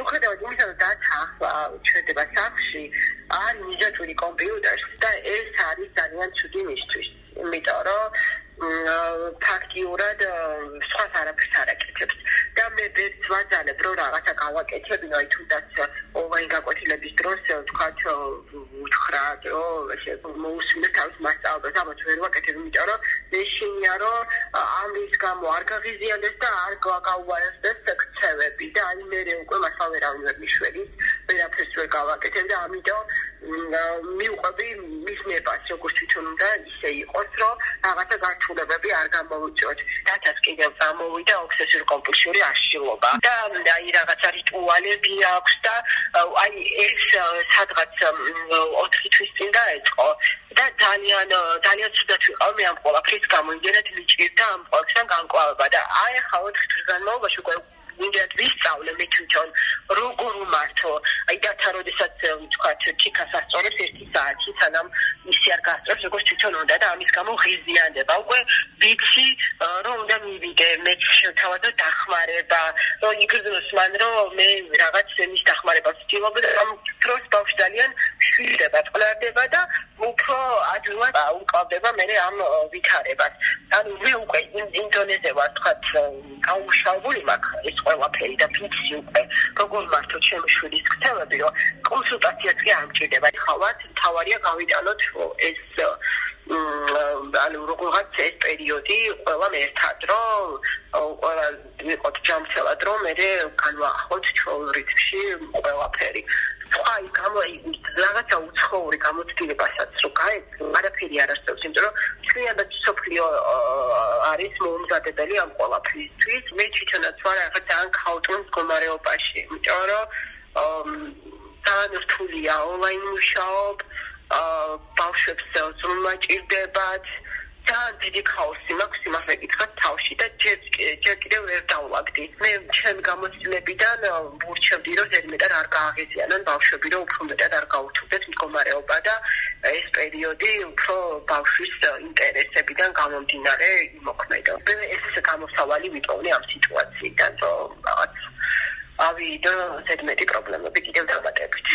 მიუხედავად იმისა, რომ დათა ახლა ჩვენება სახში, არის მიზათური კომპიუტერი და ეს არის ძალიან ცუდი მისთვის. იმიტომ რომ ფაქტიურად სხვა არაფერს არ აკეთებს და მე ვერც ვაძალებ რომ რაღაცა გავაკეთებინო აი თუნდაც ონლაინ გაკვეთილების დროს თქვათ უთხრა რომ ესე მოусმინე თავის მასწავლებლებს ამათ ვერ ვაკეთებ იმიტომ რომ მე შინია რომ ამის გამო არ გაღიზიანდეს და არ და აი მე უკვე მასა ვერავინ ვერ მიშვედი ვერაფერს ვერ გავაკეთებ და ამიტომ მიუყვები მის ნებას როგორც თვითონ უნდა ისე იყოს რომ რაღაცა გართულებები არ გამოვიწოთ დათას კიდევ გამოვიდა ოქსესიურ კომპულსიური აშლილობა და აი რაღაცა რიტუალები აქვს და აი ეს სადღაც 4 თვის წინ დაეწყო და ძალიან ძალიან ცუდად ვიყავ მე ამ ყველაფრის გამო იმდენად მიჭირდა ამ ყველაფერთან განკვავება და აი ახლა 4 თვის განმავლობაში უკვე მინდათ ვისწავლე მე თვითონ როგორ უმართო? აი დათა როდესაც თქვა ჩიკას ასწორებს ერთი საათი სანამ ისი არ გასწორებს როგორც თვითონ უნდა და ამის გამო ღიზიანდება. უკვე ვიცი რომ უნდა მივიდე მე თავად დახმარება. რომ იგრძნოს მან რომ მე რაღაც მის დახმარებას ვცდილობ და ამ დროს ბავშვი ძალიან შვილდება წლერდება და უფრო ადვილად უკავდება მე ამ ვითარებას ანუ მე უკვე ინდონეზე ვარ თქვა გაუმშალებული მაქვს ეს ყველაფერი და ფიქსი უკვე როგორ მართო ჩემი შვილის ქცევები რომ კონსულტაციაც კი არ მჭირდება. ხავად თავარია გავიტანოთ ეს ანუ როგორღაც ეს პერიოდი ყველა ერთად რომ ყველა ვიყოთ ჯამცელად რომ მე განვაახლოთ ჩვენ რიცხვში ყველაფერი სხვა გამო რაღაცა უცხოური გამოცდილებასაც რო გაეც არაფერი არ არსებობს იმიტომ რომ ჩვენადაც სოფლიო არის მომზადებელი ამ ყველაფრისთვის. მე თვითონაც ვარ რაღაც ძალიან ქაოტურ მდგომარეობაში იმიტომ რომ ძალიან რთულია. ონლაინ მუშაობ აა ბავშვებს ზრუნვა ჭირდებათ ძალიან დიდი ქაოსი მაქვს იმასე კითხოთ თავში და ჯერ ჯერ კიდევ ვერ დავლაგდი. მე ჩემ გამოცდილებიდან ვურჩევდი რომ ზედმეტად არ გააღიზიანონ ბავშვები რომ უფრო მეტად არ გაუთულდეს მდგომარეობა და ეს პერიოდი უფრო ბავშვის ინტერესებიდან გამომდინარე იმოქმედო. ეს გამოსავალი ვიტოვნე ამ სიტუაციიდან რომ რაღაც ავიდო ზედმეტი პრობლემები კიდევ დამატებით.